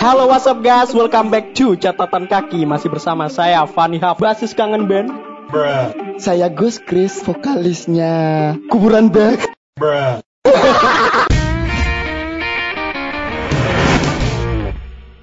Halo what's up guys, welcome back to Catatan Kaki. Masih bersama saya Fanny Haf, basis kangen band. Saya Gus Chris, vokalisnya Kuburan Band.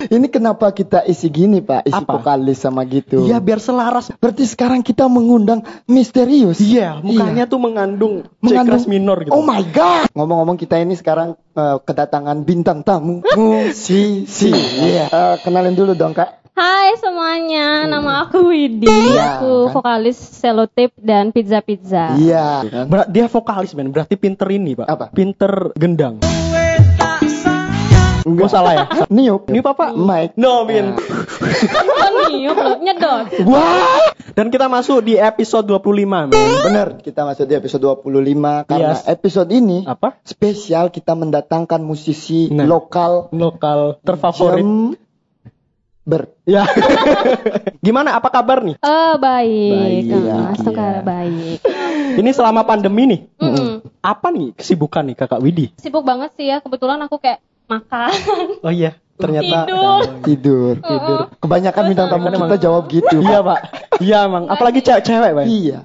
Ini kenapa kita isi gini Pak, isi Apa? vokalis sama gitu. Iya biar selaras Berarti sekarang kita mengundang misterius. Iya, mukanya tuh mengandung C keras minor gitu Oh my god. Ngomong-ngomong kita ini sekarang eh, kedatangan bintang tamu musisi. Iya. Eh, kenalin dulu dong Kak. Hai semuanya, nama aku Widi. Iya, aku kan? vokalis selotip dan pizza pizza. Iya. Dia vokalis men, berarti pinter ini pak Apa? Pinter gendang Gue salah ya? Niup. Ini apa pak? Mike. No, Min Oh niup loh, nyedot. Wah. Dan kita masuk di episode 25 men Bener, kita masuk di episode 25 karena Yes. episode ini Apa? spesial kita mendatangkan musisi Nah. lokal Lokal terfavorit Jember. Ya Gimana, apa kabar nih? Oh baik, Baik, Ah, iya. suka baik. Ini selama pandemi nih Mm-mm. Apa nih kesibukan nih kakak Widi? Sibuk banget sih ya, kebetulan aku kayak makan. Oh iya, ternyata Tidur. Tidur. Tidur. Kebanyakan bintang tamu kita jawab gitu. Iya pak, iya emang. Apalagi cewek-cewek pak. Iya.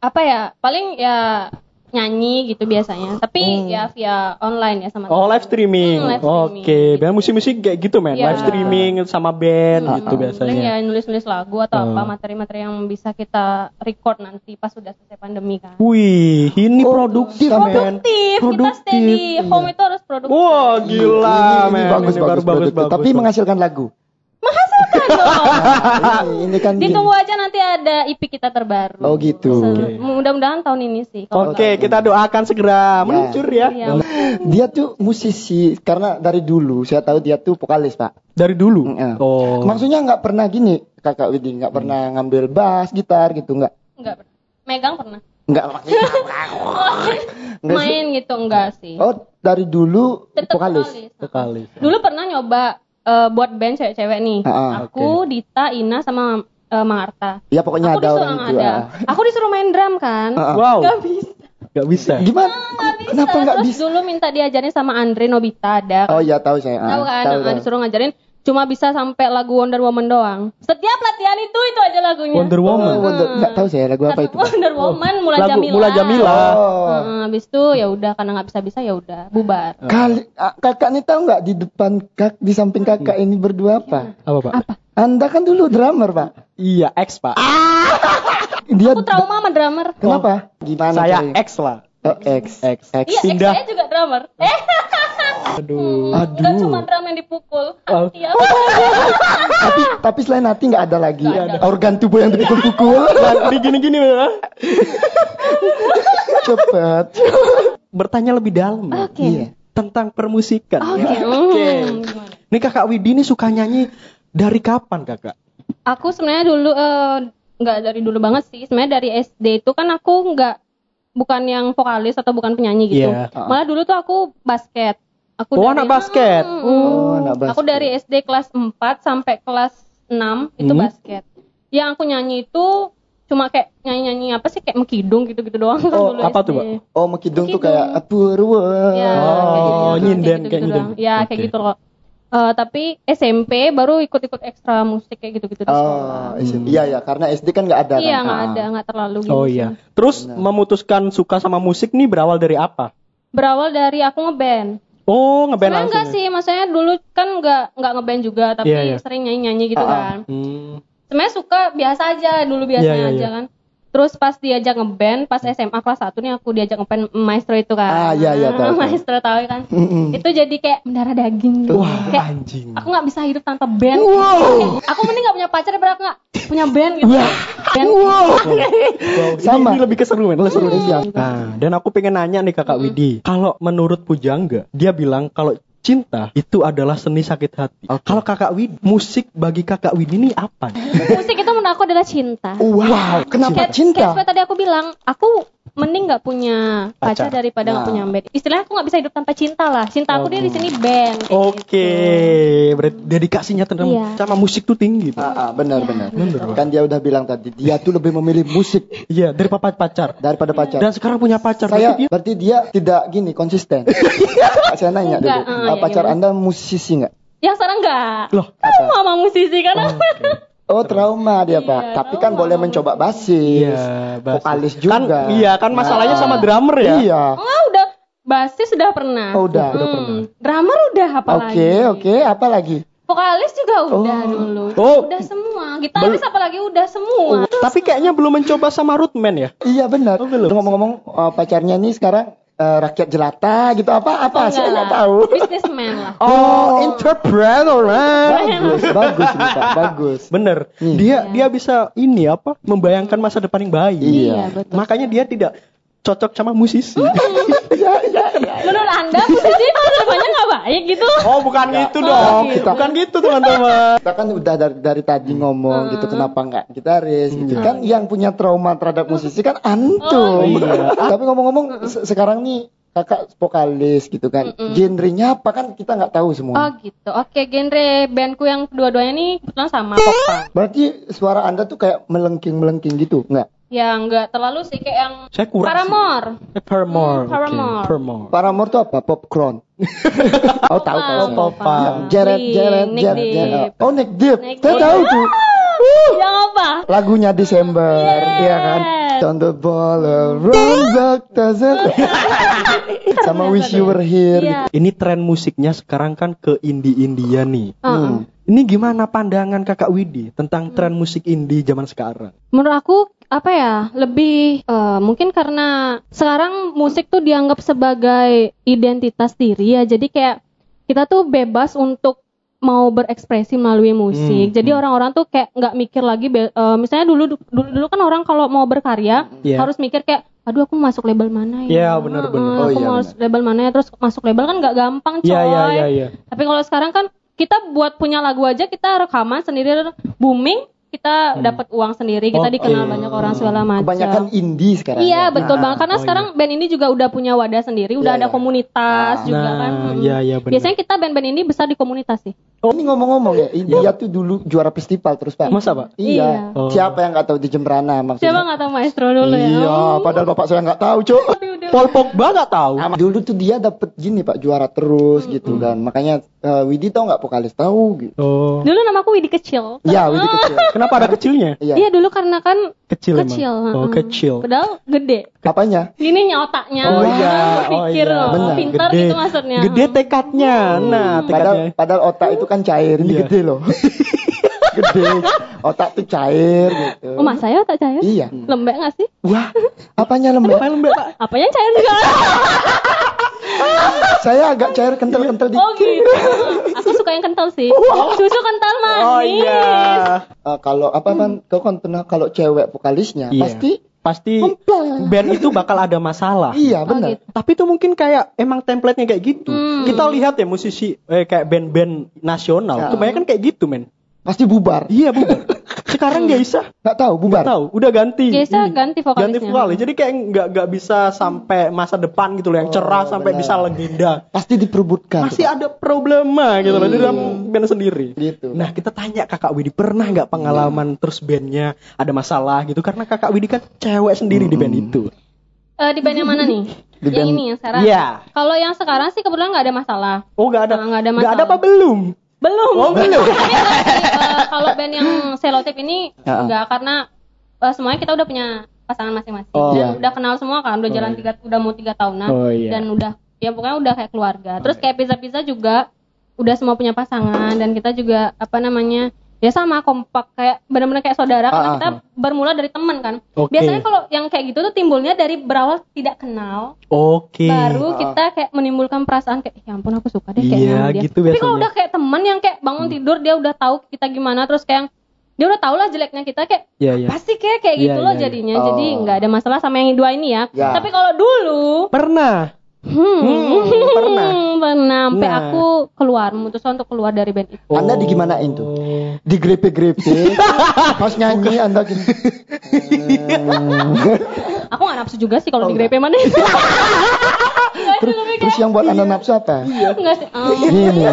Apa ya? Paling ya nyanyi gitu biasanya. Tapi ya via online ya sama. Oh live streaming. Hmm, live streaming. Oke, biar musik-musik kayak gitu men. Iya. Live streaming sama band gitu Paling biasanya. ya nulis-nulis lagu atau apa Oh. materi-materi yang bisa kita record nanti pas sudah selesai pandemi kan. Wih, ini Oh, produktif ya? men. produktif, kita stay di home itu harus produktif. Wah gila ini, men. ini bagus Ini bagus, bagus produktif. Tapi bagus. menghasilkan lagu. Dong. Ini, kan. Ditunggu aja nanti ada IP kita terbaru. Oh gitu. Se- Mudah-mudahan tahun ini sih. Oke, kita doakan segera meluncur ya. Iya. Dia tuh musisi karena dari dulu saya tahu dia tuh vokalis pak. Dari dulu. Iya. Oh. Maksudnya nggak pernah gini kakak Widi nggak pernah ngambil bass gitar gitu nggak Enggak pernah. Megang pernah. nggak maksudnya Nggak sih. Main gitu enggak sih. Oh dari dulu vokalis. Vokalis. Dulu pernah nyoba eh, buat band cewek-cewek nih. Ah, ah, aku, Dita, Ina sama eh, Mang Arta. Ya pokoknya aku ada disuruh orang itu. ada. ah. Aku disuruh main drum kan. Ah, ah. Wow. Gak bisa. Gak bisa. Gimana? Nggak bisa. Kenapa Terus bisa? dulu minta diajarin sama Andre Nobita ada. Oh iya tahu saya. Tahu Ah, kan? tahu, Nah, tahu. disuruh ngajarin cuma bisa sampai lagu Wonder Woman doang. Setiap latihan itu itu aja lagunya. Wonder Oh, Woman. Wonder- nggak tahu saya lagu apa itu. Wonder Woman, Mula Lagu Jamila. Mula Jamila. Oh. Heeh, habis itu ya udah karena nggak bisa bisa ya udah bubar. Kali ah, kakak ini tahu nggak di depan kak di samping kakak ini berdua apa? Apa pak? Apa? Anda kan dulu drummer pak. Iya, X pak. Dia Aku trauma sama drummer. kenapa? Gimana? Saya caranya? X lah. Oh, X. X. X. Iya, Pindah. saya juga drummer. Eh, Aduh. Aduh. Enggak cuma drum yang dipukul. Oh. Iya. tapi tapi selain hati nggak ada lagi Nggak ada. organ tubuh yang dipukul-pukul. Nah, di gini-gini Mbak. Cepet. Bertanya lebih dalam. ya. Oke. Iya. Tentang permusikan. Oke. Ya. hmm, Oke. gimana? Ini kakak Widi ini suka nyanyi dari kapan kakak? Aku sebenarnya dulu eh, nggak dari dulu banget sih. Sebenarnya dari SD itu kan aku nggak bukan yang vokalis atau bukan penyanyi gitu. Iya. Malah dulu tuh aku basket. Aku Oh, anak basket. Hmm, Oh, anak basket. Aku dari SD kelas 4 sampai kelas 6 itu Hmm. basket. Yang aku nyanyi itu cuma kayak nyanyi-nyanyi apa sih kayak mekidung gitu-gitu doang kan Oh, dulu apa SD. tuh, Pak? Oh, mekidung tuh kayak Purwo. Ya, Oh, kayak gitu, nyinden, kayak nyinden. doang. Ya, kayak Oke. gitu loh. Eh, tapi SMP baru ikut-ikut ekstra musik kayak gitu-gitu di Oh, sekolah. SMP. iya ya, karena SD kan nggak ada. Iya, kan? nggak Ah. ada, nggak terlalu gitu. Oh sih. iya. Terus memutuskan suka sama musik nih berawal dari apa? Berawal dari aku ngeband. Oh, ngeband langsung. enggak ya? sih, maksudnya dulu kan nggak nggak ngeband juga, tapi Iya, iya. sering nyanyi-nyanyi gitu Ah, ah. kan. Hmm. Sebenarnya suka biasa aja dulu biasanya Iya, iya, aja iya. kan. Terus pas diajak ngeband, pas SMA kelas 1 nih aku diajak ngeband Maestro itu kan. Ah, iya, iya, tahu, tahu. Maestro tahu kan. Mm-mm. Itu jadi kayak mendarah daging gitu. Wah, kayak anjing. aku nggak bisa hidup tanpa band. Kayak, aku mending nggak punya pacar daripada aku nggak punya band gitu. Band. Wow, Sama. Ini, ini lebih keseru men, lebih seru. Iya. Nah, dan aku pengen nanya nih kakak Widi. Kalau menurut Pujangga, dia bilang kalau cinta itu adalah seni sakit hati. Oke. Kalau kakak Widi, musik bagi kakak Widi ini apa? Musik itu menurut aku adalah cinta. Wow, kenapa Kayak, kayak cinta? seperti tadi aku bilang, aku mending nggak punya Pacar. pacar, daripada nggak Nah. punya band. Istilahnya aku nggak bisa hidup tanpa cinta lah. Cinta aku dia di sini band. kayak Oke, gitu. berarti dedikasinya terhadap Iya. sama musik tuh tinggi tuh. Ah, ah, benar benar. Benar. Kan dia udah bilang tadi, dia tuh lebih memilih musik Iya, dari papa pacar. daripada pacar. Dan sekarang punya pacar. saya berarti dia- berarti dia tidak gini konsisten. saya nanya dulu, Enggak, ah, ah, iya, pacar gimana? anda musisi nggak? Yang sekarang enggak. Loh, Mama musisi kan aku. Oh trauma dia pak. Iya, Tapi kan trauma. boleh mencoba basis, Iya, basis. vokalis Kan, juga. iya, kan masalahnya Nah. sama drummer ya. Iya. Oh, udah basis sudah pernah. Oh, udah. Udah Hmm, pernah. Drummer udah apa Oke lagi? oke. Apa lagi? Vokalis juga udah Oh. dulu. Oh. Udah semua. Gitaris apalagi udah semua. Tapi kayaknya belum mencoba sama Rootman ya. Iya benar. Oh, belum. Ngomong-ngomong eh, pacarnya nih sekarang eh, rakyat jelata gitu apa apa? Oh, Saya enggak nggak tahu. Businessman lah. Oh, interpreter, man. bagus bagus pak bagus. Bener. Hmm. Dia dia bisa ini apa? Membayangkan masa depan yang baik. Iya. betul. Makanya dia tidak cocok sama musisi. Iya iya iya. Menurut Anda musisi depannya nggak baik gitu? oh, bukan gitu Oh, dong. gitu. Bukan gitu, teman-teman. Kita kan udah dari, dari tadi ngomong gitu kenapa nggak gitaris gitu kan yang punya trauma terhadap musisi kan antum. Oh, iya. Tapi ngomong-ngomong se- sekarang nih kakak vokalis gitu kan. Genrenya apa kan kita nggak tahu Oh semua. gitu. Oke, genre bandku yang kedua-duanya nih kebetulan sama pop punk. Berarti suara anda tuh kayak melengking-melengking gitu nggak? Ya nggak terlalu sih kayak yang Saya kurang. Paramore. sih. Eh, Paramore. Hmm, Paramore. Oke, Paramore. Paramore tuh apa? Popcorn. oh tahu tahu. Jeret Nick jeret Deep. jeret. Oh Nick Deep. Saya tahu tuh. Yang apa? Lagunya Desember, Yes. ya kan? On the ball around back doesn't sama Wish You Were Here. Iya. Ini tren musiknya sekarang kan ke indie-india nih. Heeh. Ini gimana pandangan Kakak Widi tentang tren musik indie zaman sekarang? Menurut aku apa ya lebih eh, mungkin karena sekarang musik tuh dianggap sebagai identitas diri ya jadi kayak kita tuh bebas untuk mau berekspresi melalui musik Hmm, jadi orang-orang tuh kayak nggak mikir lagi eh, misalnya dulu dulu dulu kan orang kalau mau berkarya Iya. harus mikir kayak aduh aku masuk label mana ya Iya, benar, Heeh, benar. Oh, aku iya, mau benar. label mana ya terus masuk label kan nggak gampang coy Iya, iya, iya, iya. tapi kalau sekarang kan kita buat punya lagu aja kita rekaman sendiri booming kita dapat uang sendiri kita Oke. dikenal banyak orang segala macam Kebanyakan indie sekarang. Iya ya. betul Nah, banget karena oh sekarang band ini juga udah punya wadah sendiri, udah Iya, ada iya. komunitas Ah. juga Nah, kan. Mm. iya, iya, benar. Biasanya kita band-band ini besar di komunitas sih. Oh, ini ngomong-ngomong ya, India tuh dulu juara festival terus Pak. Masa, Pak? Iya. Iya. Oh. Siapa yang nggak tahu di Jembrana maksudnya? Siapa nggak tahu maestro dulu ya? Iya, Oh. padahal bapak saya nggak tahu, Cuk. Paul Pogba gak tahu. Nah, dulu tuh dia dapet gini Pak juara terus gitu kan. Makanya eh, Widi tahu nggak vokalis tahu gitu. Oh. Dulu namaku Widi kecil. Iya, Widi kecil. Kenapa ada kecilnya? Iya. Iya dulu karena kan Kecil, kecil. emang. Oh, kecil. Padahal gede. Apanya? Ininya otaknya. Oh Wah, iya, oh Pikir iya. loh. Benar, Pintar Gede. gitu maksudnya. Gede tekadnya. Nah, tekadnya. Padahal padahal otak itu kan cair, ini Iya. gede loh. gede. Otak tuh cair gitu. Oh mas saya otak cair? Iya. Lembek nggak sih? Wah, apanya lembek? Apa lembek, Pak? Apanya cair juga? Saya agak cair kental-kental di. oh gitu. Aku suka yang kental sih. Susu kental manis. Oh iya. Eh, kalau apa kan kau kan pernah kalau cewek vokalisnya Iya. pasti Pasti band itu bakal ada masalah. iya Oh, benar. gitu. Tapi itu mungkin kayak emang template-nya kayak gitu. Hmm. Kita lihat ya musisi eh, kayak band-band nasional, Ya. kebanyakan kayak gitu, men. Pasti bubar. Iya, Bu. Sekarang Geisa Nggak tahu bubar. tahu, udah ganti. Geisa Ini. ganti vokalisnya. Ganti vokalis. Jadi kayak nggak nggak bisa sampai masa depan gitu loh, yang cerah Oh, sampai benar. bisa legenda. Pasti diperbutkan. Masih ada problema gitu loh di dalam band sendiri. Gitu. Nah kita tanya kakak Widi pernah nggak pengalaman terus bandnya ada masalah gitu karena kakak Widi kan cewek sendiri di band itu. Eh, di band yang mana nih? Di yang band- ini yang sekarang. Iya. Kalau yang sekarang sih kebetulan nggak ada masalah. Oh nggak ada Nah, nggak ada nggak ada masalah. apa belum? Belum. Oh, belum. Tapi, eh, kalau band yang selotip ini Ya. enggak karena eh, semuanya kita udah punya pasangan masing-masing Oh, dan iya. udah kenal semua kan, udah jalan tiga, udah mau tiga tahunan Oh, iya. dan udah ya pokoknya udah kayak keluarga. Terus kayak pizza-pizza juga udah semua punya pasangan dan kita juga apa namanya ya sama kompak kayak benar-benar kayak saudara karena Ah, kita bermula dari teman kan. Oke. Biasanya kalau yang kayak gitu tuh timbulnya dari berawal tidak kenal Oke. baru Ah. kita kayak menimbulkan perasaan kayak ya ampun aku suka deh kayak sama dia. gitu Tapi kalau udah kayak teman yang kayak bangun tidur dia udah tahu kita gimana terus kayak dia udah tahu lah jeleknya kita kayak Iya iya. pasti kayak kayak Iya, gitu loh iya, iya. jadinya. Oh. Jadi nggak ada masalah sama yang dua ini ya. Ya. Tapi kalau dulu Pernah. Hmm, Hmm, pernah. pernah sampai Nah. aku keluar memutuskan untuk keluar dari band itu. Anda digimanain tuh? Oh. Digrepe-grepe. Pas nyanyi Anda gini. Aku nggak nafsu juga sih kalau Oh, di grepe mana itu. Terus, terus yang buat anda nafsu apa? Enggak sih. em, Gini, gini.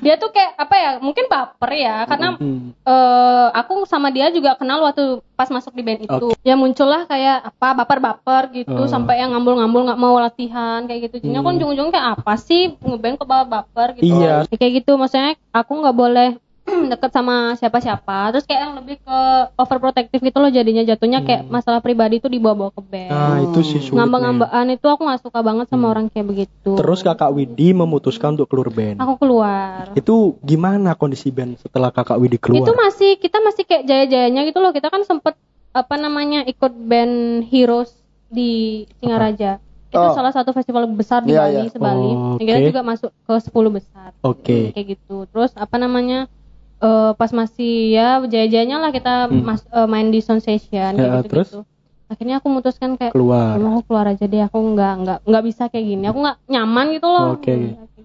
dia tuh kayak apa ya? Mungkin baper ya karena Hmm. eh aku sama dia juga kenal waktu pas masuk di band itu. Ya muncullah kayak apa baper-baper gitu Oh. sampai yang ngambul-ngambul nggak mau latihan kayak gitu. Jadinya aku ujung-ujungnya kayak apa sih ngeband ke bawah baper gitu. Iya. Ya, kayak gitu maksudnya aku nggak boleh deket sama siapa-siapa terus kayak yang lebih ke overprotective gitu loh jadinya jatuhnya kayak masalah pribadi itu dibawa-bawa ke band Nah, itu sih sulitnya. ngambang-ngambaan itu aku nggak suka banget sama orang kayak begitu Terus kakak Widi memutuskan untuk keluar band. aku keluar Itu gimana kondisi band setelah kakak Widi keluar? itu masih kita masih kayak jaya-jayanya gitu loh kita kan sempet apa namanya ikut band Heroes di Singaraja itu Oh. salah satu festival besar di Iya, Bali iya. sebali Oh, yang kita juga masuk ke 10 besar Oke. kayak gitu terus apa namanya eh, pas masih ya jaya-jayanya lah kita Hmm. mas- eh, main di sound session Ya, kayak terus? gitu akhirnya aku memutuskan kayak Keluar. "Emang aku keluar aja deh aku nggak nggak nggak bisa kayak gini aku nggak nyaman gitu loh Oke.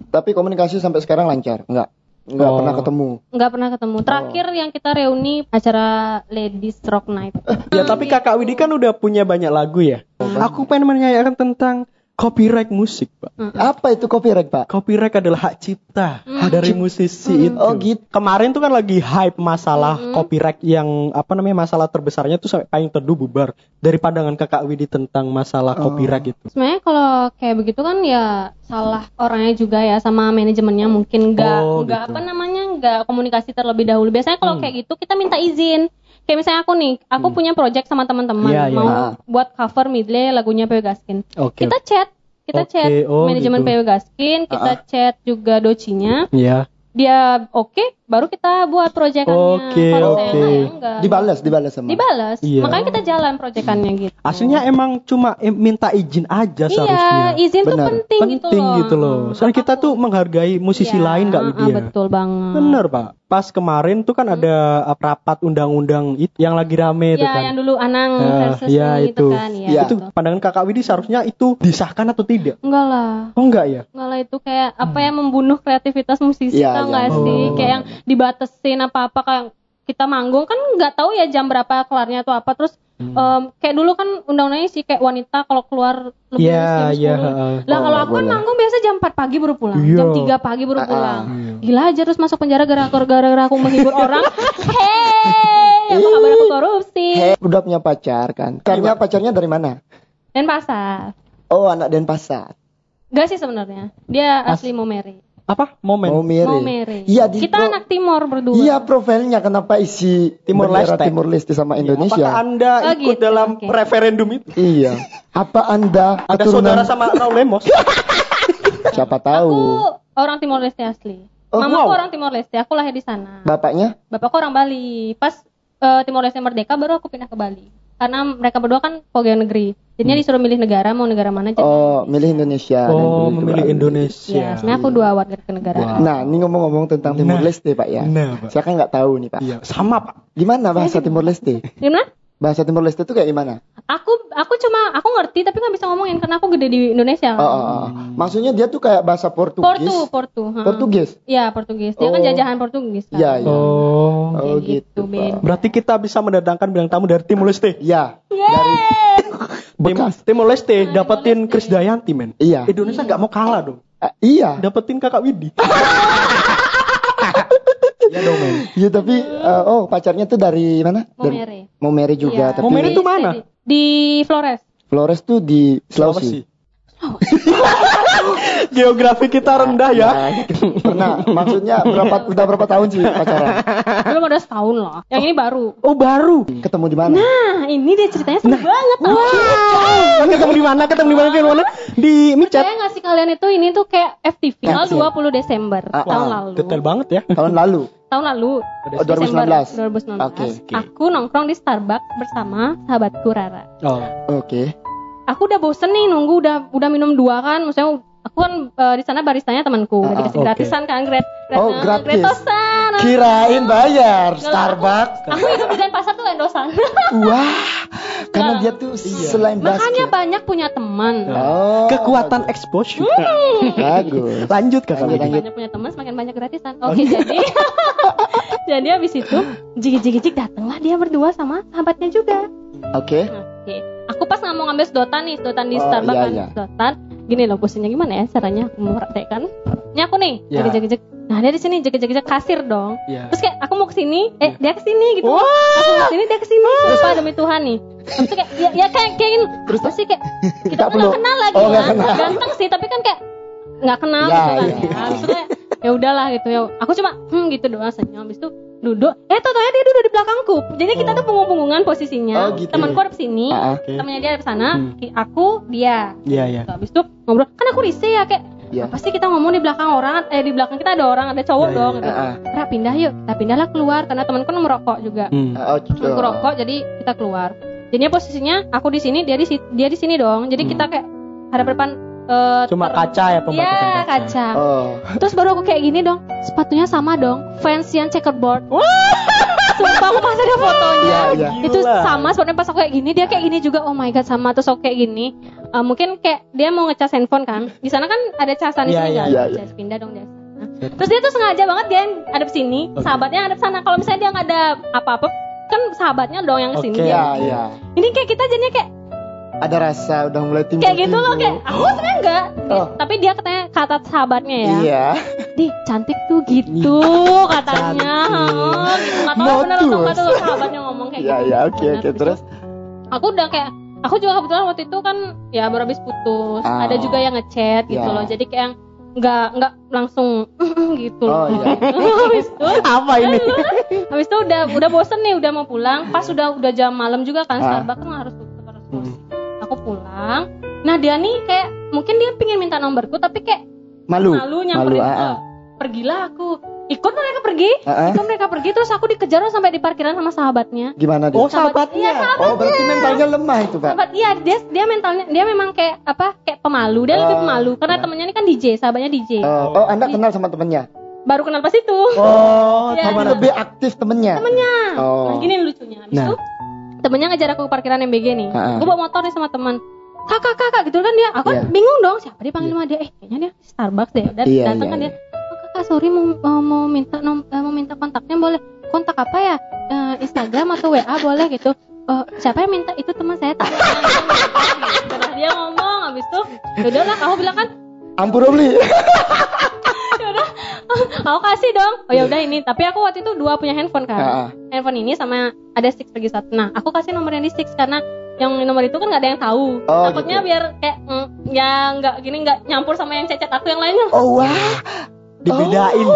Tapi komunikasi sampai sekarang lancar? Enggak? Enggak Oh. pernah ketemu? nggak pernah ketemu terakhir yang kita reuni acara Ladies Rock Night Ya tapi kakak Widi kan udah punya banyak lagu ya. Aku pengen menanyakan tentang copyright musik, Pak. Apa itu copyright, Pak? Copyright adalah hak cipta Hmm. dari musisi itu. Oh, gitu. Kemarin tuh kan lagi hype masalah Hmm. copyright yang apa namanya masalah terbesarnya tuh sampai paling teduh bubar dari pandangan kakak Widi tentang masalah Oh. copyright itu. sebenarnya kalau kayak begitu kan ya salah orangnya juga ya sama manajemennya mungkin nggak Oh, gitu. apa namanya nggak komunikasi terlebih dahulu biasanya kalau Hmm. kayak gitu kita minta izin kayak misalnya aku nih aku punya project sama teman-teman Iya, iya. mau Ah. buat cover medley lagunya PW Gaskin Oke. kita chat kita Oke, chat oh, manajemen gitu. PW Gaskin kita chat juga docinya Iya. dia oke baru kita buat proyekannya Oke, kalau oke. saya enggak ya enggak Dibalas, dibalas sama. dibalas Iya. makanya kita jalan proyekannya gitu Aslinya emang cuma em- minta izin aja iya seharusnya. izin tuh Benar. penting, Penting gitu loh. Soalnya kita tuh menghargai musisi Iya, lain ah, Widya. betul banget Bener Pak. Pas kemarin tuh kan ada uh, rapat undang-undang itu yang lagi rame itu ya kan. yang dulu Anang Ah, versus iya, ini itu. itu kan ya Iya. Itu pandangan kakak Widi seharusnya itu disahkan atau tidak? enggak lah Oh enggak ya? enggak lah itu kayak apa yang membunuh kreativitas musisi Iya, tau iya. nggak sih Oh. kayak yang dibatesin apa apa kayak kita manggung kan nggak tahu ya jam berapa kelarnya atau apa terus Hmm. em, kayak dulu kan undang-undangnya sih kayak wanita kalau keluar lebih dari jam 10. heeh. Lah Oh, kalau aku kan manggung biasa jam 4 pagi baru pulang, Iya. jam 3 pagi baru Ah, pulang. Iya. Gila aja terus masuk penjara gara-gara aku menghibur orang. Hei, apa kabar aku korupsi? Heh, udah punya pacar kan? Karena pacarnya dari mana? Dan pasar. Oh, anak Denpasar. Gak sih sebenarnya. Dia asli Momere. Apa? Momen. Mau. Momere. Iya, di Kita anak Timor berdua. Iya, profilnya kenapa isi Timur Leste. Timur Leste sama Apakah Indonesia? Anda Oh, ikut gitu, dalam oke. referendum itu? Iya. Apa Anda Ada keturunan- saudara sama Raul Lemos? siapa Aku tahu? orang Timor Leste asli. Oh, Mamaku wow. orang Timor Leste, aku lahir di sana. Bapaknya? Bapakku orang Bali. Pas eh, Timor Leste merdeka baru aku pindah ke Bali. Karena mereka berdua kan pegawai negeri. Jadinya disuruh milih negara mau negara mana jadi. Hmm. Oh, milih Indonesia. Oh, milih memilih. Indonesia. Ya, sebenarnya aku dua warga kenegaraan. Nah, ini ngomong-ngomong tentang Timur Nah. Leste, Pak ya. Nah, Pak. Saya kan nggak tahu nih, Pak. Iya, sama Pak. Gimana bahasa Timur Leste? Gimana? Bahasa Timur Leste itu kayak gimana? Aku aku cuma aku ngerti tapi nggak bisa ngomongin karena aku gede di Indonesia. Oh, oh, oh. Maksudnya dia tuh kayak bahasa Portugis. Portu, Portu. ha. Portugis. Iya, Portugis. Dia kan Oh. jajahan Portugis kan. Iya, iya. Oh. Oh, gitu, beda. Pak. Berarti kita bisa mendatangkan bintang tamu dari Timur Leste. Iya. Yeay. Tim, Bekas. Timur Leste Nah, dapetin. Chris Dayanti, men. Iya. Indonesia nggak mau kalah dong. Eh, iya. Dapetin kakak Widi. Iya dong, men. Iya, tapi eh, oh pacarnya tuh dari mana? Dari Momere. Momere juga, Iya. tapi Momere itu mana? Di, di Flores. Flores tuh di Sulawesi. Geografi kita rendah ya. Nah, pernah. Maksudnya berapa udah berapa tahun sih pacaran? Belum ada setahun loh. Yang ini baru. Oh, baru. Ketemu di mana? Nah, ini dia ceritanya seru banget. Wah, ketemu di mana? Ketemu di mana? Ketemu di mana? Di Micat. Saya ngasih kalian itu ini tuh kayak FTV tanggal Kasih. 20 Desember Ah, tahun ah, lalu. Detail banget ya. Tahun lalu. Tahun lalu. Oh, 2019. Desember 2019. Oke, oke. Aku nongkrong di Starbucks bersama sahabatku Rara. Oh. Oke. Aku udah bosen nih nunggu udah udah minum dua kan, maksudnya aku kan eh, di sana baristanya temanku, Ah, udah dikasih oke. gratisan kan, grat, grat, Oh, gratis. gratosan. Kirain bayar Starbucks. Aku hidup di Denpasar tuh endosan. Wah, karena dia tuh selain Makanya basket. banyak punya teman. Oh, Kekuatan exposure. bagus. Lanjut kakak lanjut. Banyak punya teman semakin banyak gratisan. Oke, jadi jadi habis itu jigi-jigi datanglah dia berdua sama sahabatnya juga. Oke. Oke. Aku pas nggak mau ngambil sedotan nih, sedotan di Oh, Starbucks iya, kan, iya. sedotan. gini loh posisinya gimana ya caranya aku mempraktekkan ini aku nih jek jek nah dia di sini jek kasir dong Iya. terus kayak aku mau ke sini eh dia ke sini gitu aku mau ke sini dia ke sini sumpah demi Tuhan nih terus kayak ya, ya kayak kayak gini terus sih kayak kita nggak kenal lagi Oh, kan kenal. ganteng sih tapi kan kayak nggak kenal Ya, gitu kan iya. ya kayak, ya udahlah gitu ya aku cuma hmm gitu doang senyum habis itu duduk eh tau dia duduk di belakangku jadi kita tuh punggung-punggungan posisinya Oh, gitu. temanku ada di sini Ah, ah. Oke. temennya dia ada di sana Hmm. aku dia Iya, iya. Gitu. habis itu ngobrol kan aku risih ya kayak apa sih kita ngomong di belakang orang eh di belakang kita ada orang ada cowok Iya, iya, dong iya. gitu. Ah. Ra, pindah yuk kita pindahlah keluar karena temanku merokok juga Hmm. Oh, temanku rokok jadi kita keluar jadinya posisinya aku di sini dia di dia di sini dong jadi Hmm. kita kayak hadap depan eh, Cuma ter- kaca ya pembatasan Iya, kaca. Oh. Terus baru aku kayak gini dong. Sepatunya sama dong. Fans yang checkerboard. Sumpah aku pas ada fotonya. Iya, iya. Itu Gila. sama sepatunya pas aku kayak gini, dia kayak gini juga. Oh my god, sama terus aku kayak gini. Eh, mungkin kayak dia mau ngecas handphone kan. Di sana kan ada casan di Iya, sini iya, kan. iya, iya. Cas, pindah dong dia. sana. Terus dia tuh sengaja banget dia ada di sini, Oke. sahabatnya ada di sana. Kalau misalnya dia nggak ada apa-apa, kan sahabatnya dong yang ke sini. Oke. dia. Ya, ya. Ini kayak kita jadinya kayak Ada rasa udah mulai timbul. kayak gitu loh kayak aku sebenarnya enggak. Oh. Tapi dia katanya kata sahabatnya ya. Iya. Di cantik tuh gitu katanya. Cantik. Oh, gitu. Nggak tahu bener atau enggak tuh sahabatnya ngomong kayak Iya, gitu. iya, oke, oke. terus Terus Aku udah kayak aku juga kebetulan waktu itu kan ya baru habis putus. Ah. Ada juga yang ngechat gitu Ya. loh. Jadi kayak yang nggak nggak langsung gitu Oh, iya. habis itu Apa ini? habis itu udah udah bosen nih udah mau pulang pas udah udah jam malam juga kan Ah. Starbucks kan harus tutup harus Hmm. Pulang nah dia nih kayak mungkin dia pingin minta nomorku tapi kayak malu. malu nyamperin aku. ah. pergilah aku ikut mereka pergi ah. ikut mereka pergi terus aku dikejar sampai di parkiran sama sahabatnya Gimana dia? Oh, Sahabat- sahabatnya. iya, sahabat- Oh, berarti mentalnya lemah itu, Pak. sahabat iya dia dia mentalnya dia memang kayak apa kayak pemalu dia lebih Oh, pemalu karena iya. temennya ini kan DJ sahabatnya DJ Oh, oh, Anda kenal sama temennya? baru kenal pas itu Oh. Tapi gimana? lebih aktif temennya. temennya Oh. nah gini lucunya habis Nah. itu temennya ngejar aku ke parkiran MBG nih ah. aku bawa motor nih sama teman kakak kakak gitu kan dia. Aku kan Iya. bingung dong siapa dia panggil sama dia? Eh kayaknya dia Starbucks deh udah Iya, datang iya, kan iya. dia oh, kakak sorry mau mau, mau minta nom, eh, mau minta kontaknya boleh. Kontak apa ya? Eh, Instagram atau WA boleh gitu. Oh, siapa yang minta? Itu teman saya. Terus dia ngomong habis itu udah lah aku bilang kan Ampun, Robli. yaudah aku kasih dong. Oh ya udah ini tapi aku waktu itu dua punya handphone kan. Ah, ah. handphone ini sama ada six pergi satu. Nah aku kasih nomor yang di six karena yang nomor itu kan nggak ada yang tahu Oh, takutnya gitu. biar kayak mm, ya nggak gini nggak nyampur sama yang cecet aku yang lainnya Oh, wah. Dibedain.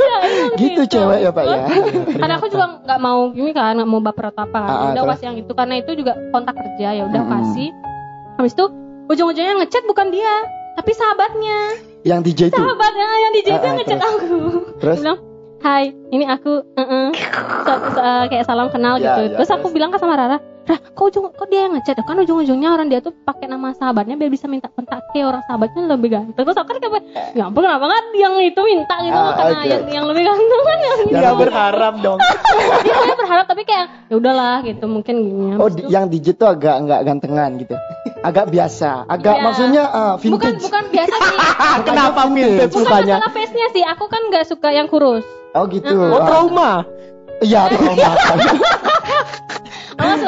Gitu cewek ya, Pak ya. karena aku juga nggak mau gini kan nggak mau baper atau apa kan Ah, ah, udah terus? kasih yang itu karena itu juga kontak kerja ya udah Mm-mm. kasih habis itu ujung-ujungnya ngechat bukan dia tapi sahabatnya Yang DJ itu. sahabatnya yang DJ itu Ah, yang ah, ngechat aku Terus? Bilang Hai, ini aku, uh kayak salam kenal Ya, gitu. ya, terus aku terus? bilang ke sama Rara, Rah, kok ujung, kok dia yang ngechat? Kan ujung-ujungnya orang dia tuh pakai nama sahabatnya biar bisa minta kontak ke orang sahabatnya lebih ganteng. Terus aku kan kayak, ya ampun kenapa nggak yang itu minta gitu Ah, karena oke. yang, yang lebih ganteng kan yang Ya, Nggak Yang- berharap dong. dia pokoknya berharap tapi kayak ya udahlah gitu mungkin gini. Oh, Habis di- yang DJ itu agak nggak gantengan gitu. Agak biasa. Agak Iya. maksudnya ah, bukan vintage. bukan biasa sih. Kenapa vintage bukan mukanya? masalah face-nya sih. Aku kan nggak suka yang kurus. Oh gitu. Oh, Ah. trauma. Iya, trauma.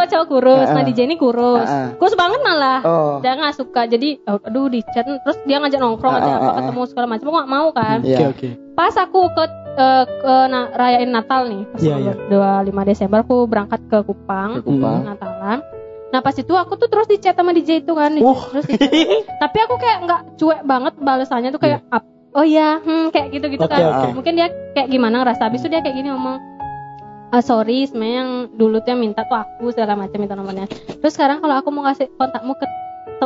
Suka cowok kurus. Nah Ah, ah. DJ ini kurus. Kurus banget malah. Oh. Dia nggak suka. Jadi aduh di chat terus dia ngajak nongkrong ngajak apa ketemu segala macam. Aku nggak mau kan. Iya. Oke, oke. Pas aku ke eh, ke na- rayain Natal nih, pas Iya, iya. 25 Desember aku berangkat ke Kupang, Ke Kupang. Natalan. Nah pas itu aku tuh terus di chat sama DJ itu kan, di- Uh. terus di chat. Tapi aku kayak nggak cuek banget balasannya tuh kayak "Ap- oh iya, hmm, kayak gitu-gitu Oke, kan. oke. Mungkin dia kayak gimana ngerasa. Habis itu dia kayak gini ngomong, "Ah, sorry sebenarnya yang dulu tuh yang minta tuh aku segala macam minta nomornya. Terus sekarang kalau aku mau kasih kontakmu ke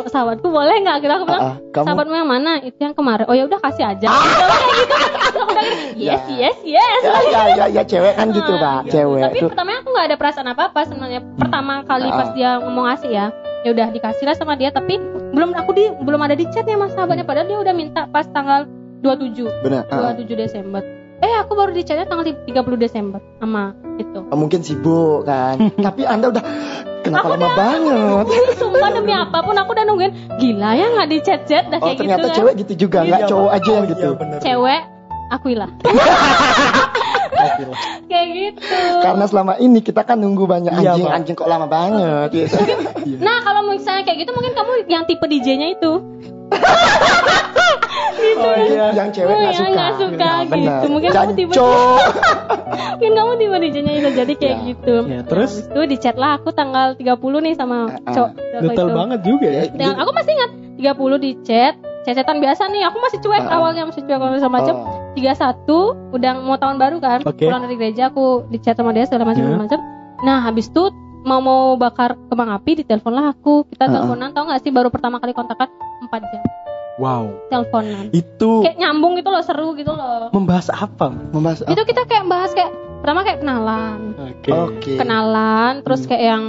sahabatku boleh nggak? Gitu aku bilang, Ah, ah. Kamu sahabatmu yang mana? Itu yang kemarin. Oh ya udah kasih aja. Gitu, kayak gitu. Yes, Ya. yes, yes. ya, ya, ya, ya, cewek kan gitu, Pak. gitu. Cewek. Tapi Tuh. pertamanya aku nggak ada perasaan apa apa sebenarnya. Pertama kali Ah. pas dia ngomong ngasih ya, ya udah dikasih lah sama dia. Tapi belum aku di belum ada di chatnya mas sahabatnya. Padahal dia udah minta pas tanggal 27 Benar. ah. 27 Desember. Eh aku baru di chatnya tanggal 30 Desember sama itu. Oh, mungkin sibuk kan. Tapi Anda udah kenapa Aku lama udah- banget? Sumpah demi apa pun aku udah nungguin. Gila ya nggak di chat chat dah Oh, kayak ternyata gitu kan. cewek gitu juga, nggak Iya, cowok aja yang Oh, gitu. Iya, bener. Cewek akuilah. Kayak gitu. Karena selama ini kita kan nunggu banyak Iya, anjing, Pak. anjing kok lama banget gitu. Nah kalau misalnya kayak gitu mungkin kamu yang tipe DJ-nya itu. Oh iya. Yang cewek Oh, nggak yang suka. nggak suka Nah, gitu. Mungkin kamu tiba-tiba- Jancok. Mungkin kamu tiba di bisa jadi kayak Ya. gitu. Ya, terus? Habis itu di chat lah aku tanggal 30 nih sama Ah, cowok. Detail itu. banget juga ya. Dan aku masih ingat 30 di chat, cecetan biasa nih. Aku masih cuek Ah. awalnya masih cuek segala macam. Oh. 31 udah mau tahun baru kan. Oke. Pulang dari gereja aku di chat sama dia segala macam Ya. segala macam. Nah, habis itu mau mau bakar kembang api ditelepon lah aku. Kita Ah. teleponan tau gak sih baru pertama kali kontakan 4 jam Wow. teleponan. Itu Kayak nyambung gitu loh, seru gitu loh. membahas apa? Membahas Itu kita kayak bahas kayak pertama kayak kenalan. Oke. Oke. kenalan terus Hmm. kayak yang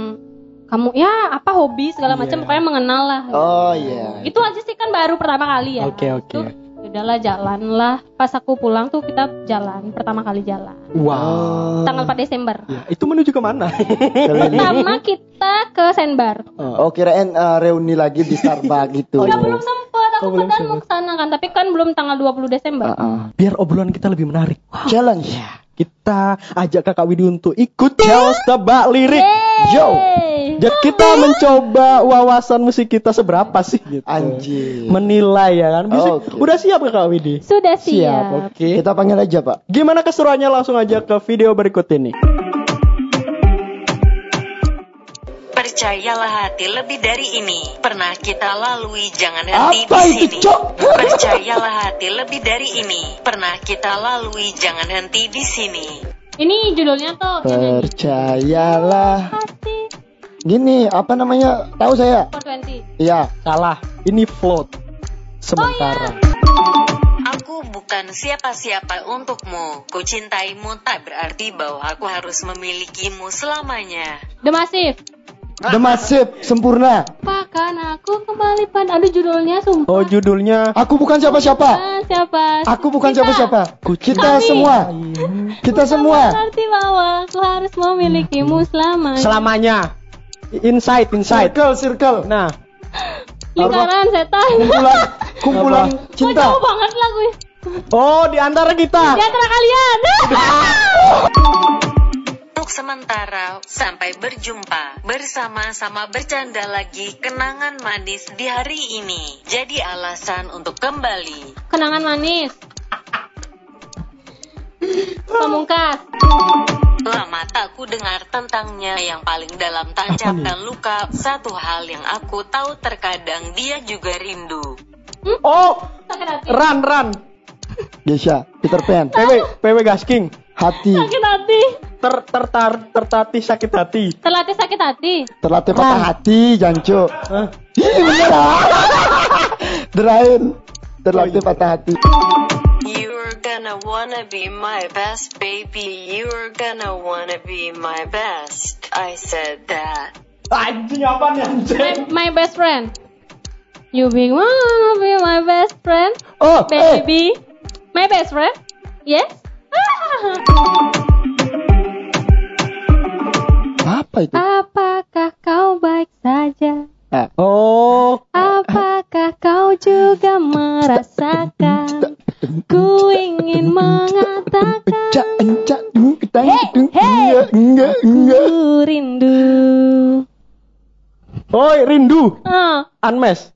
kamu ya apa hobi segala macam Iya. pokoknya mengenal lah Oh iya. itu aja sih kan baru pertama kali ya Oke, oke. Itu, udahlah jalan lah pas aku pulang tuh kita jalan pertama kali jalan Wow. tanggal 4 Desember Ya, itu menuju ke mana? Keliling. pertama kita ke Sandbar Oh kirain eh, reuni lagi di Starbucks gitu. Udah belum sempet aku Oh, belum padahal mau sempet. ke sana kan tapi kan belum tanggal 20 Desember Ah, ah. Biar obrolan kita lebih menarik. Challenge. Kita ajak kakak Widi untuk ikut challenge tebak lirik. Yo. Jadi kita mencoba wawasan musik kita seberapa sih gitu. Anjir. Menilai ya kan. Bisa- Oke. Udah siap kakak Widi? sudah siap, Oke. Kita panggil aja Pak. Gimana keseruannya langsung aja ke video berikut ini. Percayalah hati lebih dari ini. Pernah kita lalui, jangan henti Apa di itu, sini. Cok? Percayalah hati lebih dari ini. Pernah kita lalui, jangan henti di sini. ini judulnya tuh. Percayalah. hati Gini, apa namanya? Tahu saya? 420 Iya. Salah. Ini float. Sementara. Aku bukan siapa-siapa untukmu. Ku cintaimu tak berarti bahwa aku harus memilikimu selamanya. The Massive The Massive sempurna. Apakan aku kembali pada Aduh judulnya sumpah Oh judulnya Aku bukan siapa-siapa. Ah, Siapa? Aku bukan Kita. siapa-siapa. Kita Kami. semua. Kita semua. Berarti bahwa aku harus memilikimu selamanya selamanya. Inside, inside. Circle, circle. Nah, Lingkaran setan Kumpulan, kumpulan Apa? Kok cinta. jauh banget lagu oh di antara kita. Di antara kalian Untuk sementara, sampai berjumpa. Bersama-sama bercanda lagi kenangan manis di hari ini. Jadi alasan untuk kembali. Kenangan manis Pamungkas Lama tak ku dengar tentangnya yang paling dalam tancapkan luka. Satu hal yang aku tahu terkadang dia juga rindu. Oh, Sakit hati run, run. Gesha, Peter Pan. PW, PW Gasking. Hati. Sakit hati Ter, tertar, tertatih sakit hati. Terlatih sakit hati Terlatih patah hati, Janco. Hah? Ih, bener ah. Derain. Terlatih patah hati. You're gonna wanna be my best, baby. You're gonna wanna be my best. I said that. Anjing apa nih my, anjing? my best friend You be wanna be my best friend Oh, eh. Baby My best friend Yes Apa itu? Apakah kau baik saja Ah. Oh, Apakah kau juga merasakan Ku ingin mengatakan enggak, enggak. Ku rindu oi rindu. Ah, Unmes.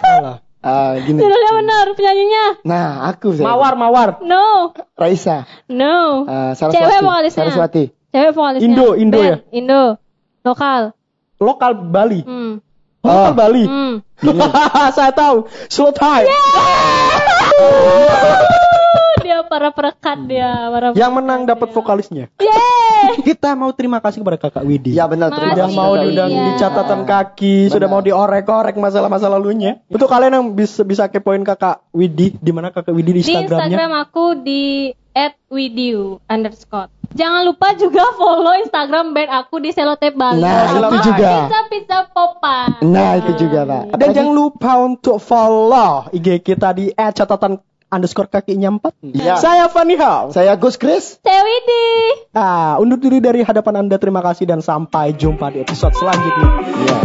Salah. Ah, gini. Judulnya benar penyanyinya Nah, aku saya. Mawar, mawar. No Raisa. No Ah, Saraswati. Cewek Saraswati. Cewek vokalisnya Indo, Indo Band, ya? Indo Lokal Lokal Bali. Hmm Lokal Oh. Bali. Hmm Saya tahu. Slow time. dia para perekat dia para Yang menang dapat vokalisnya. Yeay Kita mau terima kasih kepada Kakak Widi. Ya benar, terima Sudah Makasih. mau kasih. diundang Iya. di catatan kaki, sudah mau diorek-orek masalah-masa lalunya. Untuk kalian yang bisa bisa kepoin Kakak Widi, di mana Kakak Widi di di Instagramnya? Instagram aku di @widiu underscore jangan lupa juga follow Instagram band aku di Selotep Bali Nah, Sama itu juga. pizza pizza popa Nah, itu juga, Pak. Dan jangan lupa untuk follow IG kita di @catatan underscore kakinya empat. Iya. Saya Fanny Hao. Saya Gus Chris. Saya Widi Ah, undur diri dari hadapan Anda. Terima kasih dan sampai jumpa di episode selanjutnya. Iya.